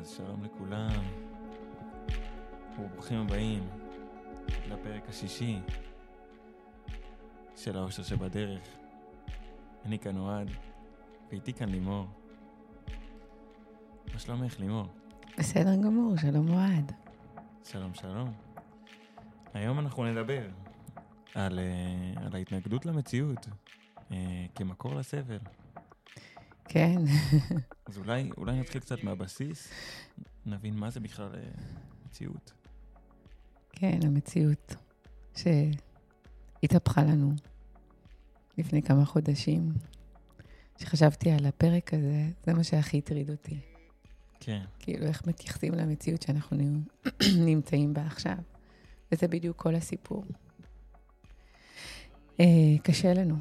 אז שלום לכולם, וברוכים הבאים לפרק השישי של האושר שבדרך. אני כאן אוהד, ואיתי כאן לימור. מה שלומך, לימור? בסדר גמור, שלום אוהד. שלום, שלום. היום אנחנו נדבר על, uh, על ההתנגדות למציאות uh, כמקור לסבל. כן. אז אולי, אולי נתחיל קצת מהבסיס, נבין מה זה בכלל uh, מציאות. כן, המציאות שהתהפכה לנו לפני כמה חודשים. כשחשבתי על הפרק הזה, זה מה שהכי הטריד אותי. כן. כאילו, איך מתייחסים למציאות שאנחנו נמצאים בה עכשיו. וזה בדיוק כל הסיפור. אה, קשה לנו.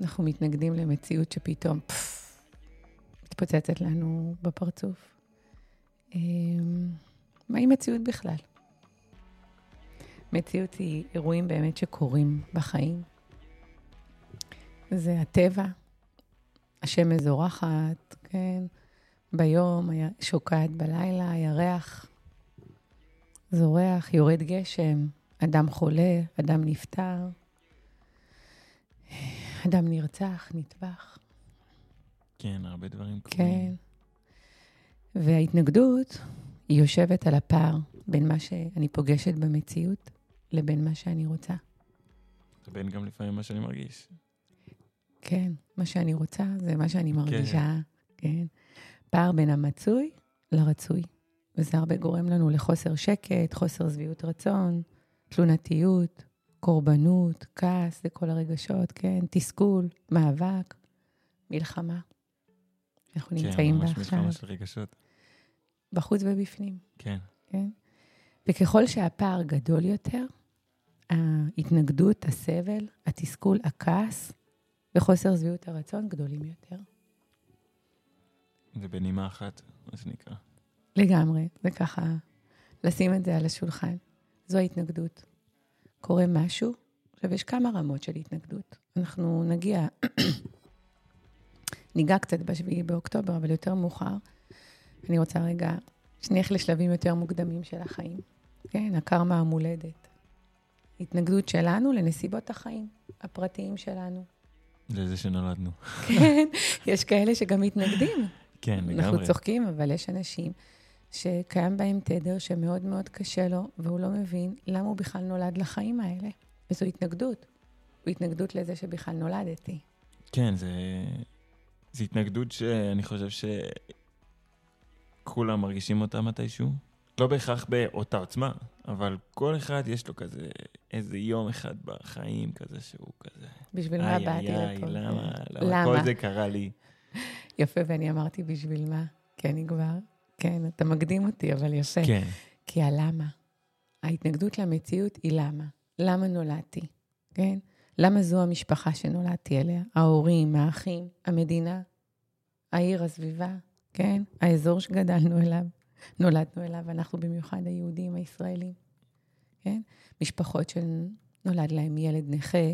אנחנו מתנגדים למציאות שפתאום פפפ, מתפוצצת לנו בפרצוף. אה, מהי מציאות בכלל? מציאות היא אירועים באמת שקורים בחיים. זה הטבע, השמש זורחת, כן? ביום, שוקעת בלילה, הירח זורח, יורד גשם, אדם חולה, אדם נפטר, אדם נרצח, נטבח. כן, הרבה דברים קורים. כן. וההתנגדות, היא יושבת על הפער בין מה שאני פוגשת במציאות לבין מה שאני רוצה. לבין גם לפעמים מה שאני מרגיש. כן, מה שאני רוצה זה מה שאני מרגישה, כן. כן. פער בין המצוי לרצוי. וזה הרבה גורם לנו לחוסר שקט, חוסר שביעות רצון, תלונתיות, קורבנות, כעס, זה כל הרגשות, כן, תסכול, מאבק, מלחמה. אנחנו כן, נמצאים בה עכשיו. כן, ממש מלחמה של רגשות. בחוץ ובפנים. כן. כן? וככל שהפער גדול יותר, ההתנגדות, הסבל, התסכול, הכעס וחוסר שביעות הרצון גדולים יותר. ובנימה אחת, מה שנקרא. לגמרי, זה ככה, לשים את זה על השולחן. זו ההתנגדות. קורה משהו, עכשיו יש כמה רמות של התנגדות. אנחנו נגיע, ניגע קצת בשביעי באוקטובר, אבל יותר מאוחר. אני רוצה רגע שנלך לשלבים יותר מוקדמים של החיים. כן, הקרמה המולדת. התנגדות שלנו לנסיבות החיים הפרטיים שלנו. לזה שנולדנו. כן, יש כאלה שגם מתנגדים. כן, לגמרי. אנחנו צוחקים, אבל יש אנשים שקיים בהם תדר שמאוד מאוד קשה לו, והוא לא מבין למה הוא בכלל נולד לחיים האלה. וזו התנגדות. זו התנגדות לזה שבכלל נולדתי. כן, זה, זה התנגדות שאני חושב שכולם מרגישים אותה מתישהו. לא בהכרח באותה עוצמה, אבל כל אחד יש לו כזה איזה יום אחד בחיים כזה שהוא כזה... בשביל מה באתי לפה? איי, איי, למה? למה כל זה קרה לי? יפה, ואני אמרתי בשביל מה? כי אני כבר, כן, אתה מקדים אותי, אבל יפה. כן. כי הלמה. ההתנגדות למציאות היא למה. למה נולדתי, כן? למה זו המשפחה שנולדתי אליה? ההורים, האחים, המדינה, העיר, הסביבה, כן? האזור שגדלנו אליו, נולדנו אליו, אנחנו במיוחד היהודים, הישראלים, כן? משפחות שנולד להם ילד נכה,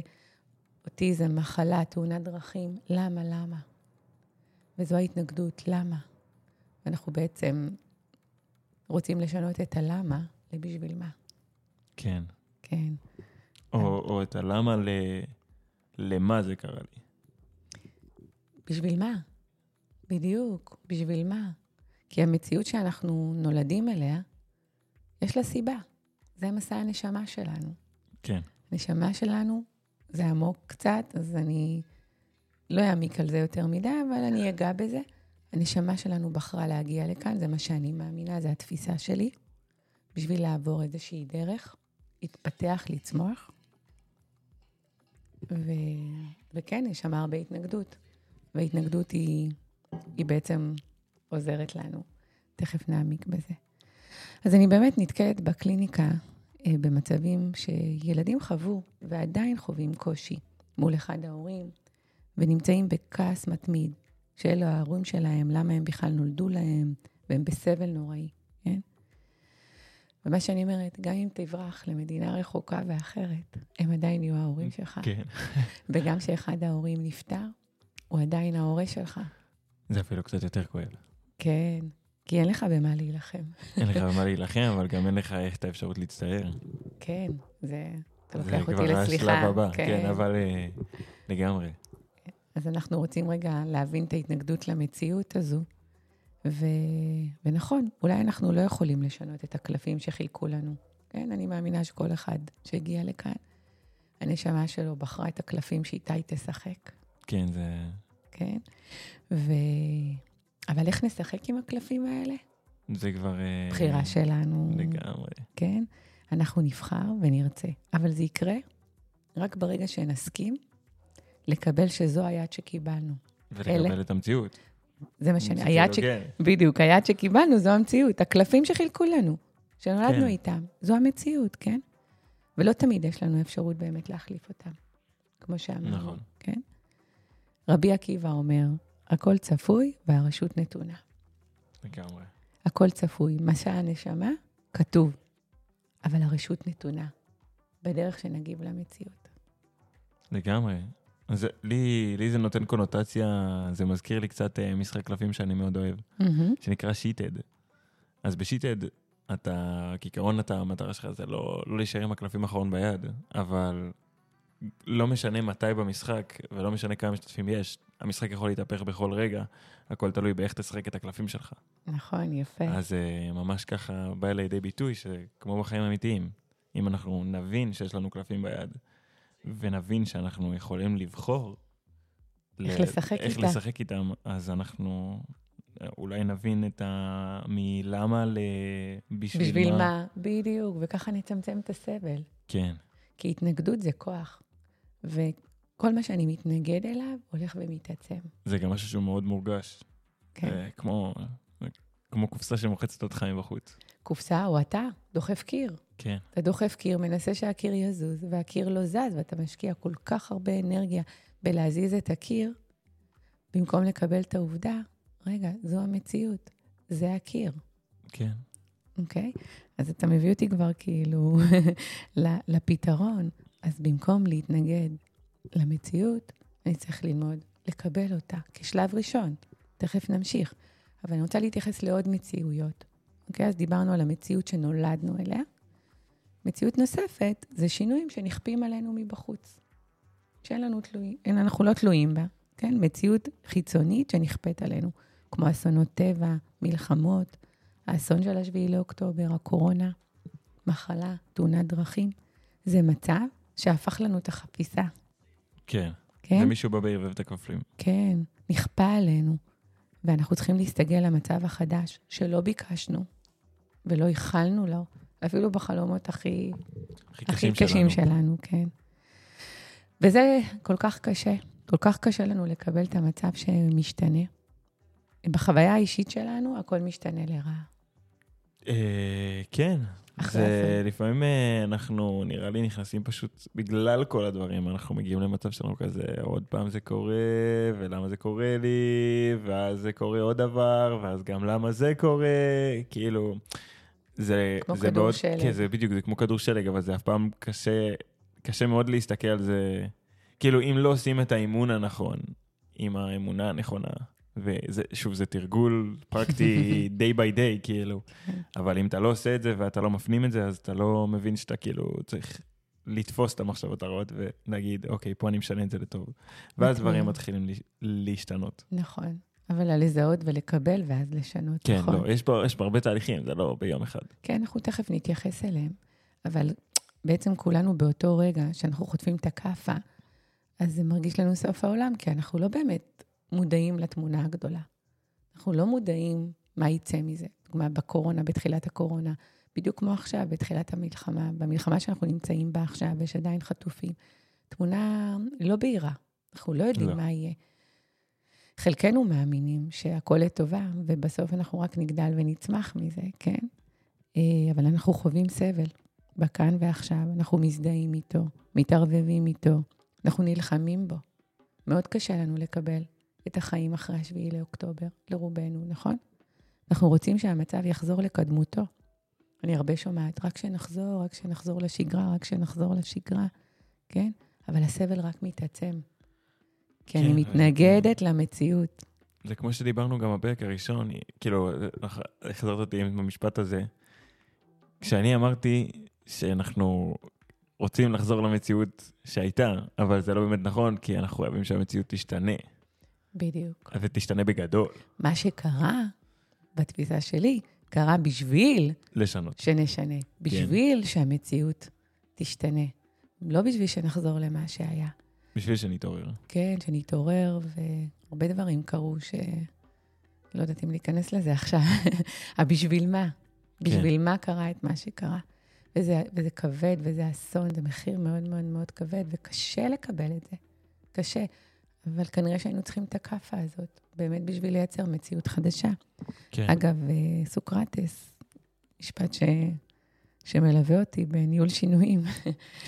אוטיזם, מחלה, תאונת דרכים. למה, למה? וזו ההתנגדות, למה? אנחנו בעצם רוצים לשנות את הלמה לבשביל מה. כן. כן. או, או את הלמה ל... למה זה קרה לי. בשביל מה? בדיוק, בשביל מה? כי המציאות שאנחנו נולדים אליה, יש לה סיבה. זה מסע הנשמה שלנו. כן. הנשמה שלנו זה עמוק קצת, אז אני לא אעמיק על זה יותר מדי, אבל אני אגע בזה. הנשמה שלנו בחרה להגיע לכאן, זה מה שאני מאמינה, זו התפיסה שלי, בשביל לעבור איזושהי דרך, להתפתח, לצמוח. ו... וכן, יש שם הרבה התנגדות. וההתנגדות היא, היא בעצם עוזרת לנו. תכף נעמיק בזה. אז אני באמת נתקלת בקליניקה אה, במצבים שילדים חוו ועדיין חווים קושי מול אחד ההורים, ונמצאים בכעס מתמיד, שאלו ההורים שלהם, למה הם בכלל נולדו להם, והם בסבל נוראי? ומה שאני אומרת, גם אם תברח למדינה רחוקה ואחרת, הם עדיין יהיו ההורים שלך. כן. וגם כשאחד ההורים נפטר, הוא עדיין ההורה שלך. זה אפילו קצת יותר כואב. כן, כי אין לך במה להילחם. אין לך במה להילחם, אבל גם אין לך את האפשרות להצטער. כן, זה... אתה זה לוקח אותי כבר לסליחה. השלב הבא, כן, אבל אה, לגמרי. אז אנחנו רוצים רגע להבין את ההתנגדות למציאות הזו. ו... ונכון, אולי אנחנו לא יכולים לשנות את הקלפים שחילקו לנו. כן, אני מאמינה שכל אחד שהגיע לכאן, הנשמה שלו בחרה את הקלפים שאיתה היא תשחק, כן, זה... כן? ו... אבל איך נשחק עם הקלפים האלה? זה כבר... אה, בחירה שלנו, לגמרי. כן? אנחנו נבחר ונרצה. אבל זה יקרה רק ברגע שנסכים לקבל שזו היד שקיבלנו. ולקבל אלה. את המציאות. זה מה שאני... היד ש... בדיוק, היד שקיבלנו זו המציאות. הקלפים שחילקו לנו, שנולדנו כן. איתם, זו המציאות, כן? ולא תמיד יש לנו אפשרות באמת להחליף אותם, כמו שאמרנו, נכון. כן? רבי עקיבא אומר, הכל צפוי והרשות נתונה. לגמרי. הכל צפוי. מסע הנשמה, כתוב, אבל הרשות נתונה, בדרך שנגיב למציאות. לגמרי. אז לי, לי זה נותן קונוטציה, זה מזכיר לי קצת אה, משחק קלפים שאני מאוד אוהב, מהמם. שנקרא שיטד. אז בשיטד, אתה, כעיקרון אתה, המטרה שלך זה לא, לא להישאר עם הקלפים האחרון ביד, אבל לא משנה מתי במשחק, ולא משנה כמה משתתפים יש, המשחק יכול להתהפך בכל רגע, הכל תלוי באיך תשחק את הקלפים שלך. נכון, יפה. אז אה, ממש ככה בא לידי ביטוי שכמו בחיים האמיתיים, אם אנחנו נבין שיש לנו קלפים ביד, ונבין שאנחנו יכולים לבחור איך ל- לשחק איך איתה. לשחק איתם, אז אנחנו אולי נבין את ה... מלמה ל... בשביל, בשביל מה? בדיוק, וככה נצמצם את הסבל. כן, כי התנגדות זה כוח, וכל מה שאני מתנגד אליו הולך ומתעצם. זה גם משהו שהוא מאוד מורגש. כן. אה, כמו, כמו קופסה שמוחצת אותך מבחוץ. קופסה או אתה דוחף קיר. כן, אתה דוחף קיר, מנסה שהקיר יזוז, והקיר לא זז, ואתה משקיע כל כך הרבה אנרגיה בלהזיז את הקיר, במקום לקבל את העובדה, רגע, זו המציאות, זה הקיר, כן. אוקיי? אז אתה מביא אותי כבר כאילו לפתרון. אז במקום להתנגד למציאות, אני צריך ללמוד לקבל אותה כשלב ראשון. תכף נמשיך. אבל אני רוצה להתייחס לעוד מציאויות. אוקיי? אז דיברנו על המציאות שנולדנו אליה. מציאות נוספת זה שינויים שנכפים עלינו מבחוץ. שאין לנו תלויים, אנחנו לא תלויים בה, כן? מציאות חיצונית שנכפית עלינו, כמו אסונות טבע, מלחמות, האסון של השביעי לאוקטובר, הקורונה, מחלה, תאונת דרכים. זה מצב שהפך לנו את החפיסה, כן. כן? ומישהו בא בערבב את הכפלים. כן, נכפה עלינו. ואנחנו צריכים להסתגל למצב החדש שלא ביקשנו ולא ייחלנו לו, אפילו בחלומות הכי, הכי הכי קשים קשים שלנו. שלנו, כן. וזה כל כך קשה, כל כך קשה לנו לקבל את המצב שמשתנה. בחוויה האישית שלנו, הכל משתנה לרעה. אה, כן. זה. לפעמים אה, אנחנו, נראה לי, נכנסים פשוט, בגלל כל הדברים, אנחנו מגיעים למצב שלנו כזה, עוד פעם זה קורה, ולמה זה קורה לי, ואז זה קורה עוד דבר, ואז גם למה זה קורה, כאילו, זה... כמו זה כדור מאוד, שלג. כן, זה בדיוק, זה כמו כדור שלג, אבל זה אף פעם קשה, קשה מאוד להסתכל על זה, כאילו, אם לא עושים את האימון הנכון, עם האמונה הנכונה, ושוב, זה תרגול פרקטי day by day, כאילו. אבל אם אתה לא עושה את זה ואתה לא מפנים את זה, אז אתה לא מבין שאתה כאילו צריך לתפוס את המחשבות הרעות ולהגיד, אוקיי, פה אני משנה את זה לטוב. ואז מטמע. דברים מתחילים להש- להשתנות. נכון. אבל על לזהות ולקבל ואז לשנות, כן, נכון? לא, יש פה, יש פה הרבה תהליכים, זה לא ביום אחד. כן, אנחנו תכף נתייחס אליהם. אבל בעצם כולנו באותו רגע שאנחנו חוטפים את הכאפה, אז זה מרגיש לנו סוף העולם, כי אנחנו לא באמת מודעים לתמונה הגדולה. אנחנו לא מודעים מה יצא מזה. דוגמה, בקורונה, בתחילת הקורונה, בדיוק כמו עכשיו, בתחילת המלחמה, במלחמה שאנחנו נמצאים בה עכשיו, יש עדיין חטופים. תמונה לא בהירה, אנחנו לא יודעים לא. מה יהיה. חלקנו מאמינים שהכל לטובה, ובסוף אנחנו רק נגדל ונצמח מזה, כן? אה, אבל אנחנו חווים סבל בכאן ועכשיו, אנחנו מזדהים איתו, מתערבבים איתו, אנחנו נלחמים בו. מאוד קשה לנו לקבל את החיים אחרי השביעי לאוקטובר, לרובנו, נכון? אנחנו רוצים שהמצב יחזור לקדמותו. אני הרבה שומעת, רק שנחזור, רק שנחזור לשגרה, רק שנחזור לשגרה, כן? אבל הסבל רק מתעצם. כי אני כן, מתנגדת למציאות. זה כמו שדיברנו גם בפרק הראשון, כאילו, החזרת אותי עם המשפט הזה. כשאני אמרתי שאנחנו רוצים לחזור למציאות שהייתה, אבל זה לא באמת נכון, כי אנחנו חייבים שהמציאות תשתנה. בדיוק. ותשתנה בגדול. מה שקרה, בתפיסה שלי, קרה בשביל... לשנות. שנשנה. בשביל כן. שהמציאות תשתנה. לא בשביל שנחזור למה שהיה. בשביל שנתעורר. כן, שנתעורר, והרבה דברים קרו ש... לא יודעת אם להיכנס לזה עכשיו. הבשביל מה? בשביל כן. מה קרה את מה שקרה? וזה, וזה כבד, וזה אסון, זה מחיר מאוד מאוד מאוד כבד, וקשה לקבל את זה. קשה. אבל כנראה שהיינו צריכים את הכאפה הזאת, באמת בשביל לייצר מציאות חדשה. כן. אגב, אה, סוקרטס, משפט ש... שמלווה אותי בניהול שינויים,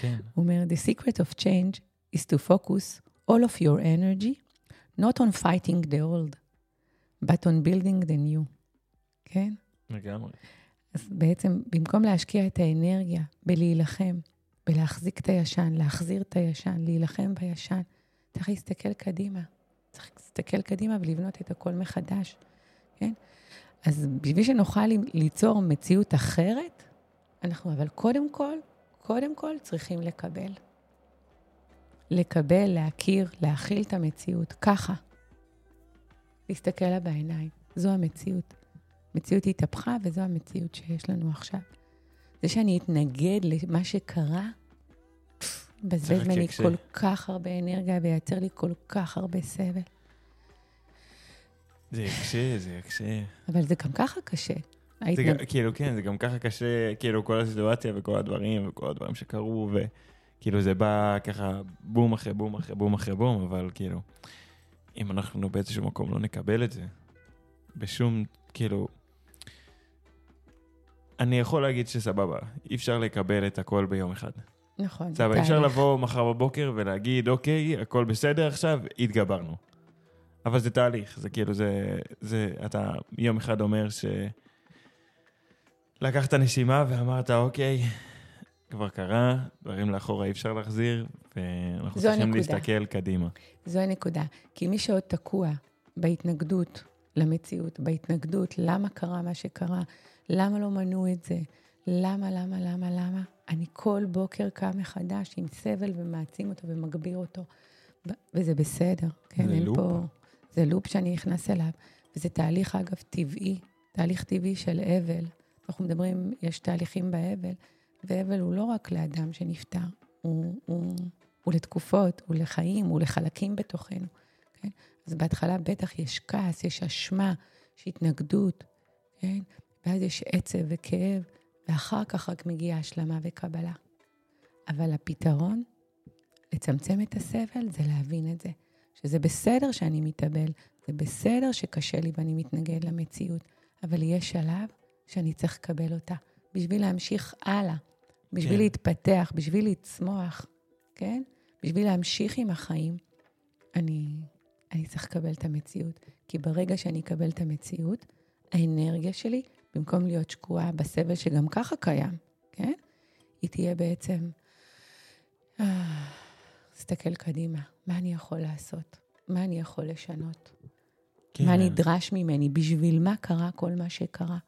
כן. הוא אומר, The secret of change is to focus all of your energy, not on fighting the old, but on building the new. כן? לגמרי. אז בעצם, במקום להשקיע את האנרגיה בלהילחם, בלהחזיק את הישן, להחזיר את הישן, להילחם בישן, צריך להסתכל קדימה. צריך להסתכל קדימה ולבנות את הכל מחדש, כן? אז בשביל שנוכל ליצור מציאות אחרת, אנחנו אבל קודם כל, קודם כל צריכים לקבל. לקבל, להכיר, להכיל את המציאות, ככה. להסתכל לה בעיניים, זו המציאות. המציאות התהפכה וזו המציאות שיש לנו עכשיו. זה שאני אתנגד למה שקרה, מבזבז ממני כל כך הרבה אנרגיה וייצר לי כל כך הרבה סבל. זה יקשה, זה יקשה. אבל זה גם ככה קשה. זה גם, כאילו, כן, זה גם ככה קשה, כאילו, כל הסיטואציה וכל הדברים וכל הדברים שקרו, וכאילו זה בא ככה בום אחרי בום אחרי בום אחרי בום, אבל כאילו, אם אנחנו באיזשהו מקום לא נקבל את זה, בשום, כאילו, אני יכול להגיד שסבבה, אי אפשר לקבל את הכל ביום אחד. נכון. סבבה, אי אפשר לבוא מחר בבוקר ולהגיד, אוקיי, הכל בסדר עכשיו, התגברנו. אבל זה תהליך, זה כאילו, זה, זה, אתה יום אחד אומר ש... לקחת נשימה ואמרת, אוקיי, כבר קרה, דברים לאחורה אי אפשר להחזיר, ואנחנו צריכים הנקודה. להסתכל קדימה. זו הנקודה. כי מי שעוד תקוע בהתנגדות למציאות, בהתנגדות, למה קרה מה שקרה, למה לא מנעו את זה, למה, למה, למה, למה, אני כל בוקר קם מחדש עם סבל ומעצים אותו ומגביר אותו, וזה בסדר, כן? זה לופ. פה... זה לופ שאני נכנס אליו, וזה תהליך, אגב, טבעי, תהליך טבעי של אבל. אנחנו מדברים, יש תהליכים באבל, ואבל הוא לא רק לאדם שנפטר, הוא, הוא, הוא לתקופות, הוא לחיים, הוא לחלקים בתוכנו, כן? אז בהתחלה בטח יש כעס, יש אשמה, יש התנגדות, כן? ואז יש עצב וכאב, ואחר כך רק מגיעה השלמה וקבלה. אבל הפתרון לצמצם את הסבל זה להבין את זה. שזה בסדר שאני מתאבל, זה בסדר שקשה לי ואני מתנגד למציאות, אבל יש שלב שאני צריך לקבל אותה בשביל להמשיך הלאה, בשביל כן. להתפתח, בשביל לצמוח, כן? בשביל להמשיך עם החיים, אני, אני צריך לקבל את המציאות. כי ברגע שאני אקבל את המציאות, האנרגיה שלי, במקום להיות שקועה בסבל שגם ככה קיים, כן? היא תהיה בעצם... אה, להסתכל קדימה, מה אני יכול לעשות? מה אני יכול לשנות? כן. מה נדרש ממני? בשביל מה קרה כל מה שקרה?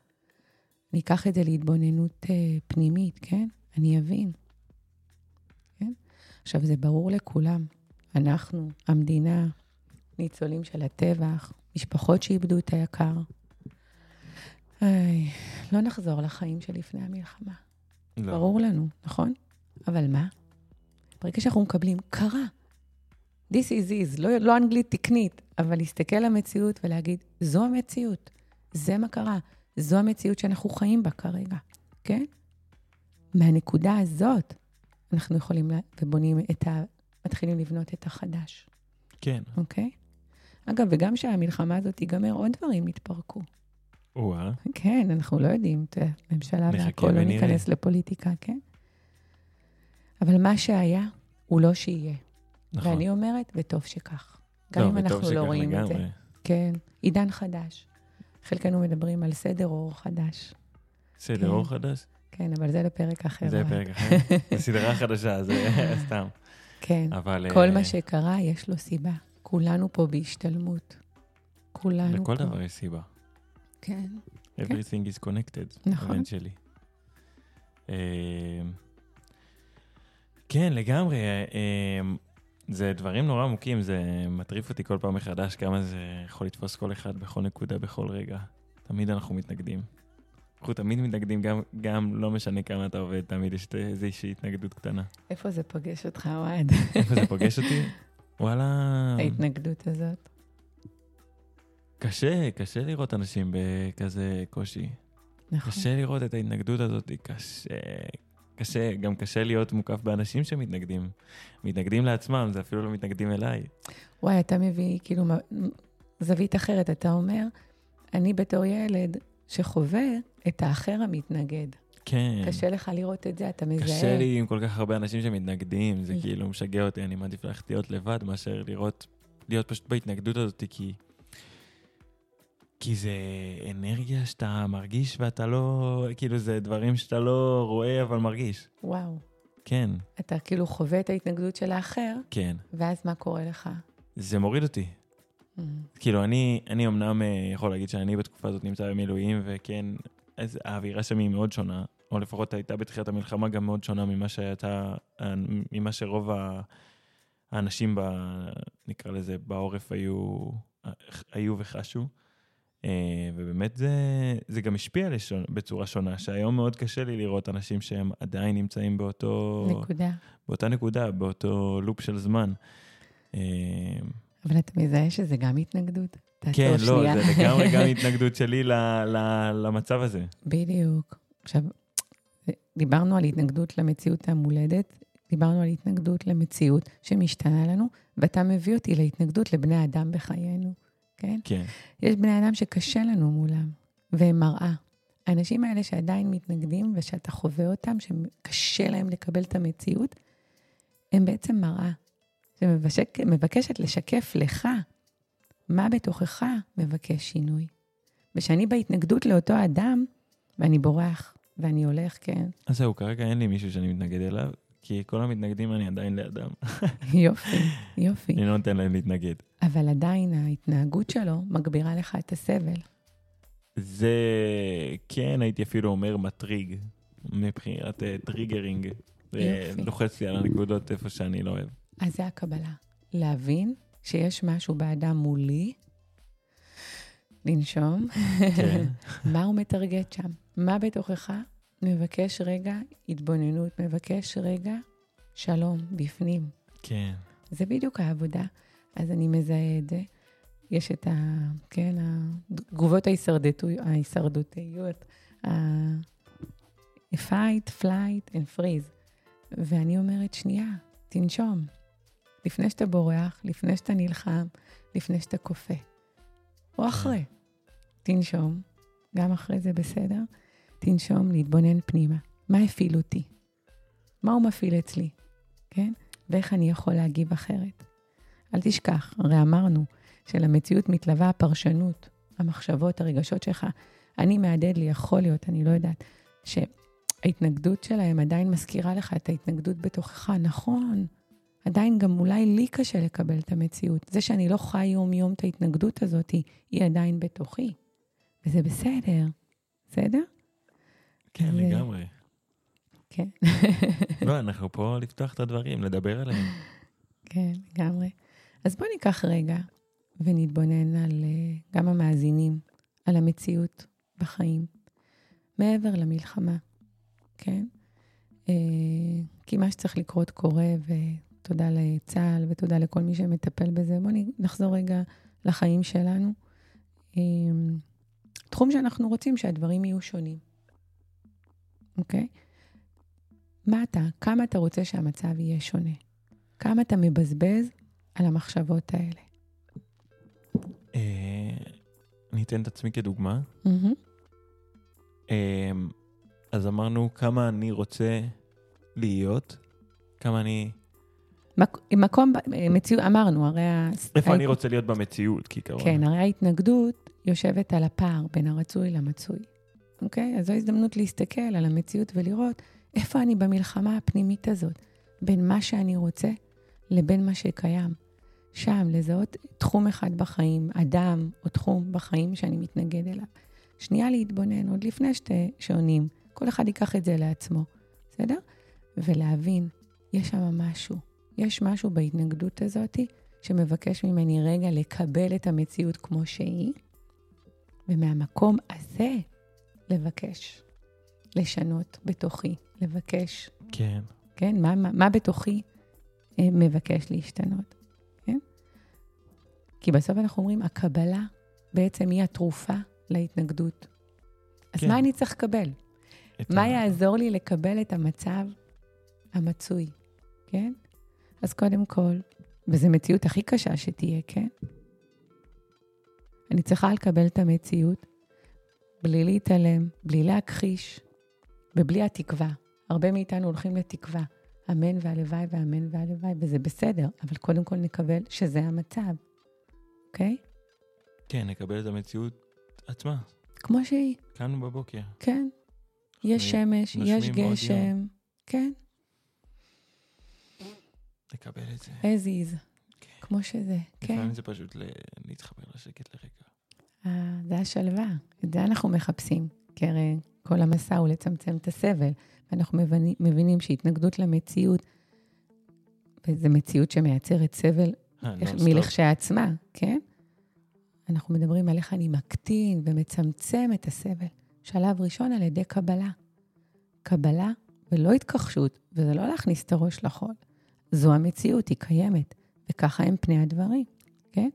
אני אקח את זה להתבוננות uh, פנימית, כן? אני אבין. כן? עכשיו, זה ברור לכולם. אנחנו, המדינה, ניצולים של הטבח, משפחות שאיבדו את היקר. איי, לא נחזור לחיים שלפני המלחמה. לא. ברור לנו, נכון? אבל מה? ברגע שאנחנו מקבלים, קרה. This is is, לא, לא אנגלית תקנית, אבל להסתכל על המציאות ולהגיד, זו המציאות, זה מה קרה, זו המציאות שאנחנו חיים בה כרגע, כן? מהנקודה הזאת, אנחנו יכולים, ובונים את ה... מתחילים לבנות את החדש. כן. אוקיי? אגב, וגם כשהמלחמה הזאת תיגמר, עוד דברים יתפרקו. או-אה. כן, אנחנו לא יודעים, תראה, ממשלה והכול, לא ניכנס לפוליטיקה, כן? אבל מה שהיה, הוא לא שיהיה. נכון. ואני אומרת, וטוב שכך. גם אם אנחנו לא רואים לגמרי. את זה. כן, עידן חדש. חלקנו מדברים על סדר אור חדש. סדר כן. אור חדש? כן, אבל זה לפרק אחר. זה לפרק אחר. זו סדרה חדשה, זה סתם. כן, אבל... כל uh... מה שקרה, יש לו סיבה. כולנו פה בהשתלמות. כולנו לכל פה. דבר יש סיבה. כן. Everything is connected. נכון. הבן שלי. אה, כן, לגמרי. אה, זה דברים נורא עמוקים, זה מטריף אותי כל פעם מחדש כמה זה יכול לתפוס כל אחד בכל נקודה, בכל רגע. תמיד אנחנו מתנגדים. אנחנו תמיד מתנגדים, גם, גם לא משנה כמה אתה עובד, תמיד יש איזושהי התנגדות קטנה. איפה זה פוגש אותך, אוהד? איפה זה פוגש אותי? וואלה, ההתנגדות הזאת. קשה, קשה לראות אנשים בכזה קושי. נכון. קשה לראות את ההתנגדות הזאת, קשה, קשה, גם קשה להיות מוקף באנשים שמתנגדים. מתנגדים לעצמם, זה אפילו לא מתנגדים אליי. וואי, אתה מביא כאילו זווית אחרת. אתה אומר, אני בתור ילד שחווה את האחר המתנגד. כן. קשה לך לראות את זה, אתה מזהה. קשה לי עם כל כך הרבה אנשים שמתנגדים, זה Mm. כאילו משגע אותי, אני מעדיף ללכת להיות לבד מאשר לראות, להיות פשוט בהתנגדות הזאת, כי... כי זה אנרגיה שאתה מרגיש ואתה לא, כאילו זה דברים שאתה לא רואה אבל מרגיש. וואו. כן, אתה כאילו חווה את ההתנגדות של האחר, כן. ואז מה קורה לך? זה מוריד אותי. Mm. כאילו, אני, אני אמנם אה, יכול להגיד שאני בתקופה הזאת נמצא במילואים, וכן, אז האווירה שם היא מאוד שונה, או לפחות הייתה בתחילת המלחמה גם מאוד שונה ממה שהייתה, אה, ממה שרוב ה- האנשים, ב, נקרא לזה, בעורף היו, היו וחשו. אה, ובאמת זה, זה גם השפיע לשון, בצורה שונה, שהיום מאוד קשה לי לראות אנשים שהם עדיין נמצאים באותו, נקודה. באותה נקודה, באותו לופ של זמן. אבל אתה מזהה שזה גם התנגדות? כן, לא. זה לגמרי גם התנגדות שלי ל, ל, למצב הזה. בדיוק. עכשיו, דיברנו על התנגדות למציאות המולדת, דיברנו על התנגדות למציאות שמשתנה לנו, ואתה מביא אותי להתנגדות לבני אדם בחיינו, כן? כן, יש בני אדם שקשה לנו מולם, והם מראה. האנשים האלה שעדיין מתנגדים ושאתה חווה אותם, שקשה להם לקבל את המציאות, הם בעצם מראה שמבקשת לשקף לך מה בתוכך מבקש שינוי. ושאני בהתנגדות לאותו אדם, ואני בורח, ואני הולך, כן, אז זהו, כרגע אין לי מישהו שאני מתנגד אליו, כי כל המתנגדים אני עדיין לידם. יופי, יופי. אני לא נותן להם להתנגד. אבל עדיין ההתנהגות שלו מגבירה לך את הסבל. זה, כן, הייתי אפילו אומר מטריג, מבחינת אה, triggering. זה יופי. לוחץ לי על הנקודות איפה שאני לא אוהב. אז זה הקבלה. להבין שיש משהו באדם מולי, לנשום, כן, מה הוא מטרגר שם? מה בתוכך מבקש רגע התבוננות, מבקש רגע שלום בפנים. כן. זה בדיוק העבודה. אז אני מזהה את זה. יש את ה... כן, התגובות ההישרדותיות, ה- fight, flight and freeze. ואני אומרת, שנייה, תנשום. לפני שאתה בורח, לפני שאתה נלחם, לפני שאתה כופה. או אחרי. תנשום, גם אחרי זה בסדר. תנשום, להתבונן פנימה. מה הפעיל אותי? מה הוא מפעיל אצלי? כן? ואיך אני יכול להגיב אחרת. אל תשכח, הרי אמרנו שלמציאות מתלווה הפרשנות, המחשבות, הרגשות שלך. אני מהדהד לי, יכול להיות, אני לא יודעת, שההתנגדות שלהם עדיין מזכירה לך את ההתנגדות בתוכך. נכון, עדיין גם אולי לי קשה לקבל את המציאות. זה שאני לא חי יום-יום את ההתנגדות הזאת, היא עדיין בתוכי. וזה בסדר, בסדר? כן, אז, לגמרי. כן. לא, אנחנו פה לפתוח את הדברים, לדבר עליהם. כן, לגמרי. אז בואו ניקח רגע ונתבונן על אה, גם המאזינים, על המציאות בחיים, מעבר למלחמה, כן? אה, כי מה שצריך לקרות קורה, ותודה לצה"ל ותודה לכל מי שמטפל בזה. בואו נחזור רגע לחיים שלנו. אה, תחום שאנחנו רוצים שהדברים יהיו שונים, אוקיי? מה אתה, כמה אתה רוצה שהמצב יהיה שונה? כמה אתה מבזבז על המחשבות האלה. אה, אני אתן את עצמי כדוגמה. אה, אז אמרנו כמה אני רוצה להיות, כמה אני... מק- מקום, מציאות, אמרנו, הרי... איפה ההת- אני רוצה להיות במציאות, כעיקרון. כן, הרי ההתנגדות יושבת על הפער בין הרצוי למצוי, אוקיי? אז זו הזדמנות להסתכל על המציאות ולראות איפה אני במלחמה הפנימית הזאת, בין מה שאני רוצה לבין מה שקיים. שם, לזהות תחום אחד בחיים, אדם או תחום בחיים שאני מתנגד אליו. שנייה להתבונן, עוד לפני שתי שעונים. כל אחד ייקח את זה לעצמו, בסדר? ולהבין, יש שם משהו. יש משהו בהתנגדות הזאת שמבקש ממני רגע לקבל את המציאות כמו שהיא, ומהמקום הזה לבקש, לשנות בתוכי, לבקש. כן. כן? מה, מה, מה בתוכי אה, מבקש להשתנות, כן? כי בסוף אנחנו אומרים, הקבלה בעצם היא התרופה להתנגדות. אז כן. מה אני צריך לקבל? מה ה- יעזור לי לקבל את המצב המצוי, כן? אז קודם כל, וזו מציאות הכי קשה שתהיה, כן? אני צריכה לקבל את המציאות בלי להתעלם, בלי להכחיש ובלי התקווה. הרבה מאיתנו הולכים לתקווה. אמן והלוואי ואמן והלוואי, וזה בסדר, אבל קודם כל נקבל שזה המצב, אוקיי? כן, נקבל את המציאות עצמה. כמו שהיא, כאן בבוקר. כן. יש שמש, יש יום. גשם, כן, לקבל את זה. as is, כן. כמו שזה, כן. לפעמים זה פשוט להתחבר לשקט לרגע. אה, זה השלווה, את זה אנחנו מחפשים. כי הרי כל המסע הוא לצמצם את הסבל, ואנחנו מבינים, מבינים שהתנגדות למציאות, וזו מציאות שמייצרת סבל אה. מלכשעצמה, כן? אנחנו מדברים על איך אני מקטין ומצמצם את הסבל. שלב ראשון על ידי קבלה. קבלה ולא התכחשות, וזה לא להכניס את הראש לחול. זו המציאות, היא קיימת, וככה הם פני הדברים, כן?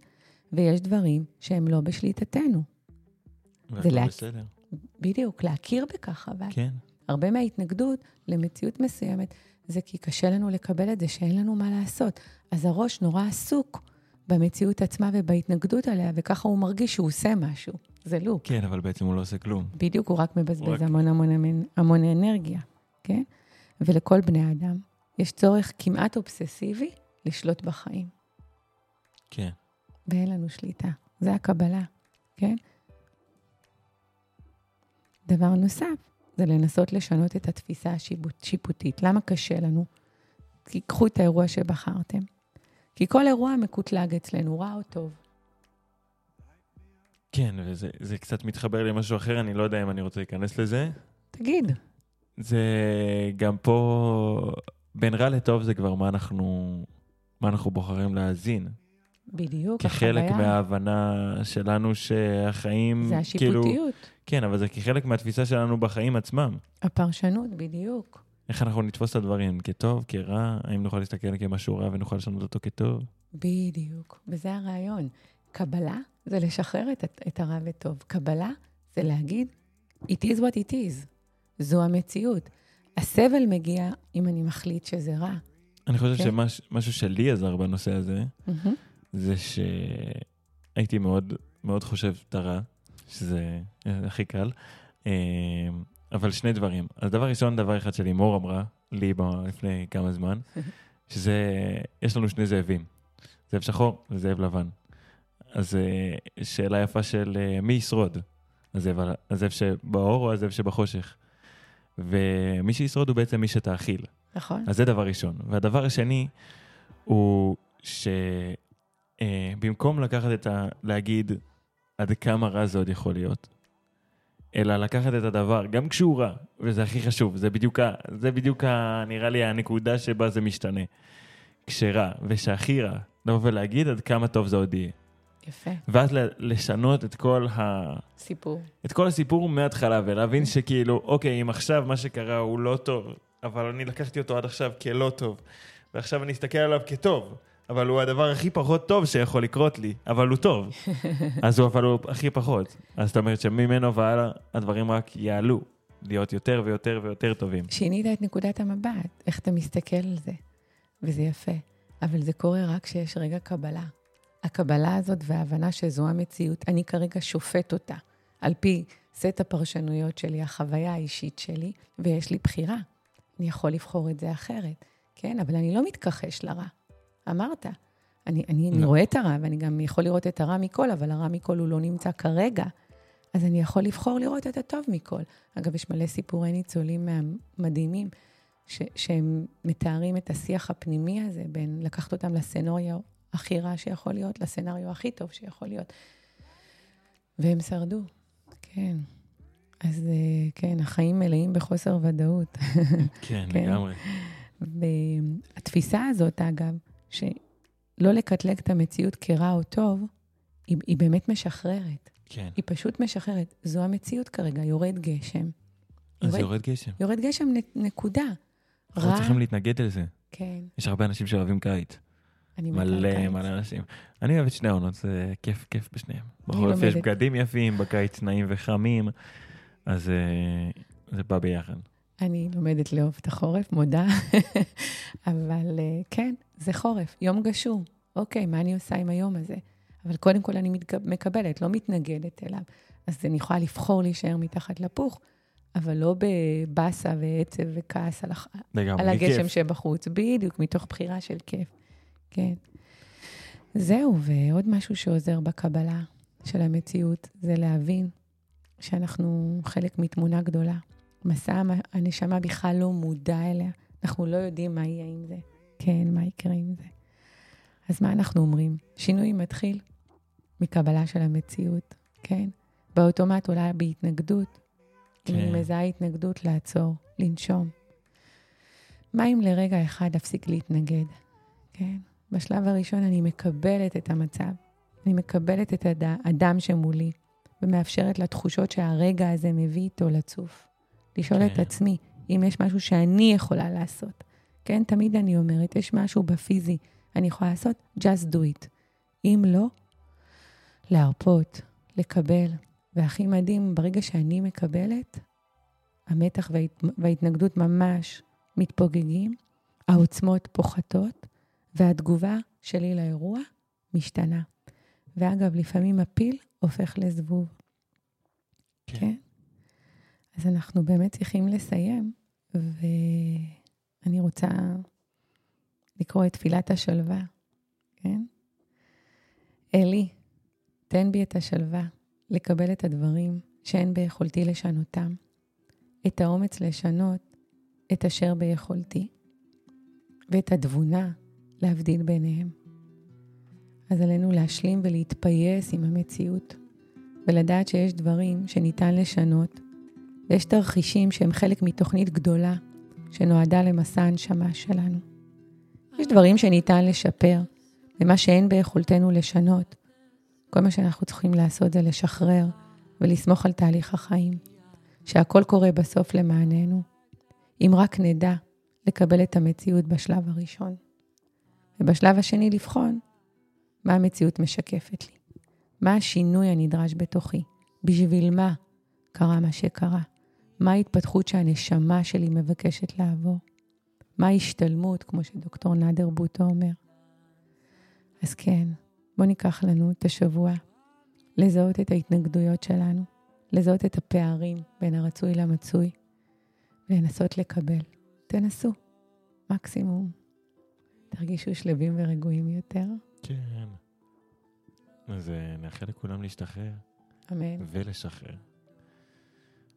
ויש דברים שהם לא בשליטתנו. והכל להק- בסדר. בדיוק, להכיר בכך, אבל. כן. הרבה מההתנגדות למציאות מסוימת זה כי קשה לנו לקבל את זה שאין לנו מה לעשות. אז הראש נורא עסוק במציאות עצמה ובהתנגדות עליה, וככה הוא מרגיש שהוא עושה משהו. זה לופ. כן, אבל בעצם הוא לא עושה כלום. בדיוק, הוא רק מבזבז הוא רק- המון המון המון, המון אנרגיה, כן? ולכל בני האדם יש צורך כמעט אובססיבי לשלוט בחיים, כן. ואין לנו שליטה. זה הקבלה, כן? דבר נוסף, זה לנסות לשנות את התפיסה השיפוטית. למה קשה לנו? כי קחו את האירוע שבחרתם. כי כל אירוע מקוטלג אצלנו, רע או טוב. כן, וזה זה קצת מתחבר למשהו אחר, אני לא יודע אם אני רוצה להיכנס לזה. תגיד, זה גם פה, בין רע לטוב זה כבר מה אנחנו, מה אנחנו בוחרים להאזין. בדיוק, כחלק החוויה, מההבנה שלנו שהחיים, זה כאילו, השיפוטיות, כן, אבל זה כחלק מהתפיסה שלנו בחיים עצמם. הפרשנות, בדיוק. איך אנחנו נתפוס את הדברים, כטוב, כרע, האם נוכל להסתכל כמשהו רע ונוכל לשנות אותו כטוב? בדיוק, וזה הרעיון. קבלה זה לשחרר את, את הרע וטוב. קבלה זה להגיד, it is what it is. זו המציאות. הסבל מגיע אם אני מחליט שזה רע. אני חושב כן. שמשהו שלי עזר בנושא הזה, מהמם. זה שהייתי מאוד מאוד חושב את הרע, שזה הכי קל. אה, אבל שני דברים. אז דבר ראשון, דבר אחד שלימור אמרה לי לפני כמה זמן, שזה, יש לנו שני זאבים, זאב שחור וזאב לבן. אז אה, שאלה יפה של אה, מי ישרוד, הזאב, הזאב שבאור או הזאב שבחושך. ומי שישרוד הוא בעצם מי שתאכיל. נכון? אז זה דבר ראשון. והדבר השני הוא שבמקום לקחת את ה... להגיד עד כמה רע זה עוד יכול להיות, אלא לקחת את הדבר, גם כשהוא רע, וזה הכי חשוב, זה בדיוק, ה... זה בדיוק ה... נראה לי הנקודה שבה זה משתנה. כשרע, ושהכי רע, לבוא ולהגיד עד כמה טוב זה עוד יהיה. יפה. ואז לשנות את כל ה... סיפור. את כל הסיפור מההתחלה, ולהבין שכאילו, אוקיי, אם עכשיו מה שקרה הוא לא טוב, אבל אני לקחתי אותו עד עכשיו כלא טוב, ועכשיו אני אסתכל עליו כטוב, אבל הוא הדבר הכי פחות טוב שיכול לקרות לי, אבל הוא טוב. אז הוא אבל הוא הכי פחות. אז זאת אומרת שממנו והלאה הדברים רק יעלו, להיות יותר ויותר ויותר טובים. שינית את נקודת המבט, איך אתה מסתכל על זה, וזה יפה. אבל זה קורה רק כשיש רגע קבלה. הקבלה הזאת וההבנה שזו המציאות, אני כרגע שופט אותה, על פי סט הפרשנויות שלי, החוויה האישית שלי, ויש לי בחירה. אני יכול לבחור את זה אחרת, כן? אבל אני לא מתכחש לרע. אמרת. אני, אני, אני לא. רואה את הרע, ואני גם יכול לראות את הרע מכל, אבל הרע מכל הוא לא נמצא כרגע. אז אני יכול לבחור לראות את הטוב מכל. אגב, יש מלא סיפורי ניצולים מדהימים, ש- שהם מתארים את השיח הפנימי הזה בין לקחת אותם לסצנריו הכי רע שיכול להיות לסצנריו הכי טוב שיכול להיות. והם שרדו, כן. אז אה, כן, החיים מלאים בחוסר ודאות. כן, כן. לגמרי. והתפיסה הזאת, אגב, שלא לקטלג את המציאות כרע או טוב, היא, היא באמת משחררת. כן. היא פשוט משחררת. זו המציאות כרגע, יורד גשם. אז יורד גשם. יורד גשם, נקודה. אנחנו רע, צריכים להתנגד לזה. כן, יש הרבה אנשים שאוהבים קיץ. אני מלא. מלא אנשים. אני אוהב את שני העונות, זה כיף, כיף בשניהם. בחורף יש לומדת. בגדים יפים, בקיץ נעים וחמים, אז אה, זה בא ביחד. אני לומדת לאהוב את החורף, מודה. אבל אה, כן, זה חורף, יום גשום. אוקיי, מה אני עושה עם היום הזה? אבל קודם כל אני מקבלת, לא מתנגדת אליו. אז אני יכולה לבחור להישאר מתחת לפוך, אבל לא בבאסה ועצב וכעס על. לגמרי, על הגשם כיף. שבחוץ. בדיוק, מתוך בחירה של כיף. כן. זהו, ועוד משהו שעוזר בקבלה של המציאות, זה להבין שאנחנו חלק מתמונה גדולה. מסע הנשמה בכלל לא מודע אליה. אנחנו לא יודעים מה יהיה עם זה. כן, מה יקרה עם זה. אז מה אנחנו אומרים? שינוי מתחיל מקבלה של המציאות, כן? באוטומט אולי בהתנגדות. אם אני כן. מזהה התנגדות, לעצור, לנשום. מה אם לרגע אחד אפסיק להתנגד, כן? בשלב הראשון אני מקבלת את המצב. אני מקבלת את האדם שמולי, ומאפשרת לתחושות שהרגע הזה מביא איתו לצוף. לשאול כן. את עצמי אם יש משהו שאני יכולה לעשות. כן, תמיד אני אומרת, יש משהו בפיזי אני יכולה לעשות, just do it. אם לא, להרפות, לקבל. והכי מדהים, ברגע שאני מקבלת, המתח וההת... וההתנגדות ממש מתפוגגים, העוצמות פוחתות, והתגובה שלי לאירוע משתנה. ואגב, לפעמים הפיל הופך לזבוב. כן. כן? אז אנחנו באמת צריכים לסיים, ואני רוצה לקרוא את תפילת השלווה, כן? אלי, תן בי את השלווה, לקבל את הדברים שאין ביכולתי לשנותם, את האומץ לשנות את אשר ביכולתי, ואת התבונה להבדיל ביניהם. אז עלינו להשלים ולהתפייס עם המציאות, ולדעת שיש דברים שניתן לשנות, ויש תרחישים שהם חלק מתוכנית גדולה שנועדה למסע הנשמה שלנו. יש דברים שניתן לשפר, ומה שאין ביכולתנו לשנות, כל מה שאנחנו צריכים לעשות זה לשחרר ולסמוך על תהליך החיים, שהכל קורה בסוף למעננו, אם רק נדע לקבל את המציאות בשלב הראשון. ובשלב השני לבחון מה המציאות משקפת לי, מה השינוי הנדרש בתוכי, בשביל מה קרה מה שקרה, מה ההתפתחות שהנשמה שלי מבקשת לעבור, מה ההשתלמות, כמו שדוקטור נאדר בוטו אומר. אז כן, בואו ניקח לנו את השבוע לזהות את ההתנגדויות שלנו, לזהות את הפערים בין הרצוי למצוי, ולנסות לקבל. תנסו, מקסימום. תרגישו שלווים ורגועים יותר. כן. אז אה, נאחל לכולם להשתחרר אמן. ולשחרר.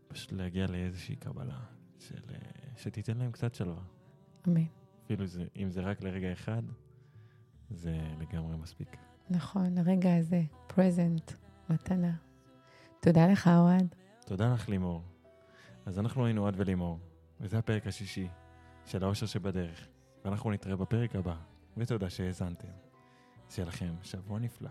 פשוט להגיע לאיזושהי קבלה של, אה, שתיתן להם קצת שלווה. אמן. אפילו זה, אם זה רק לרגע אחד, זה לגמרי מספיק. נכון, הרגע הזה, present, מתנה. תודה לך, אוהד. תודה לך, לימור. אז אנחנו היינו אוהד ולימור, וזה הפרק השישי של האושר שבדרך, ואנחנו נתראה בפרק הבא, ותודה שהאזנתם. שיהיה לכם שבוע נפלא.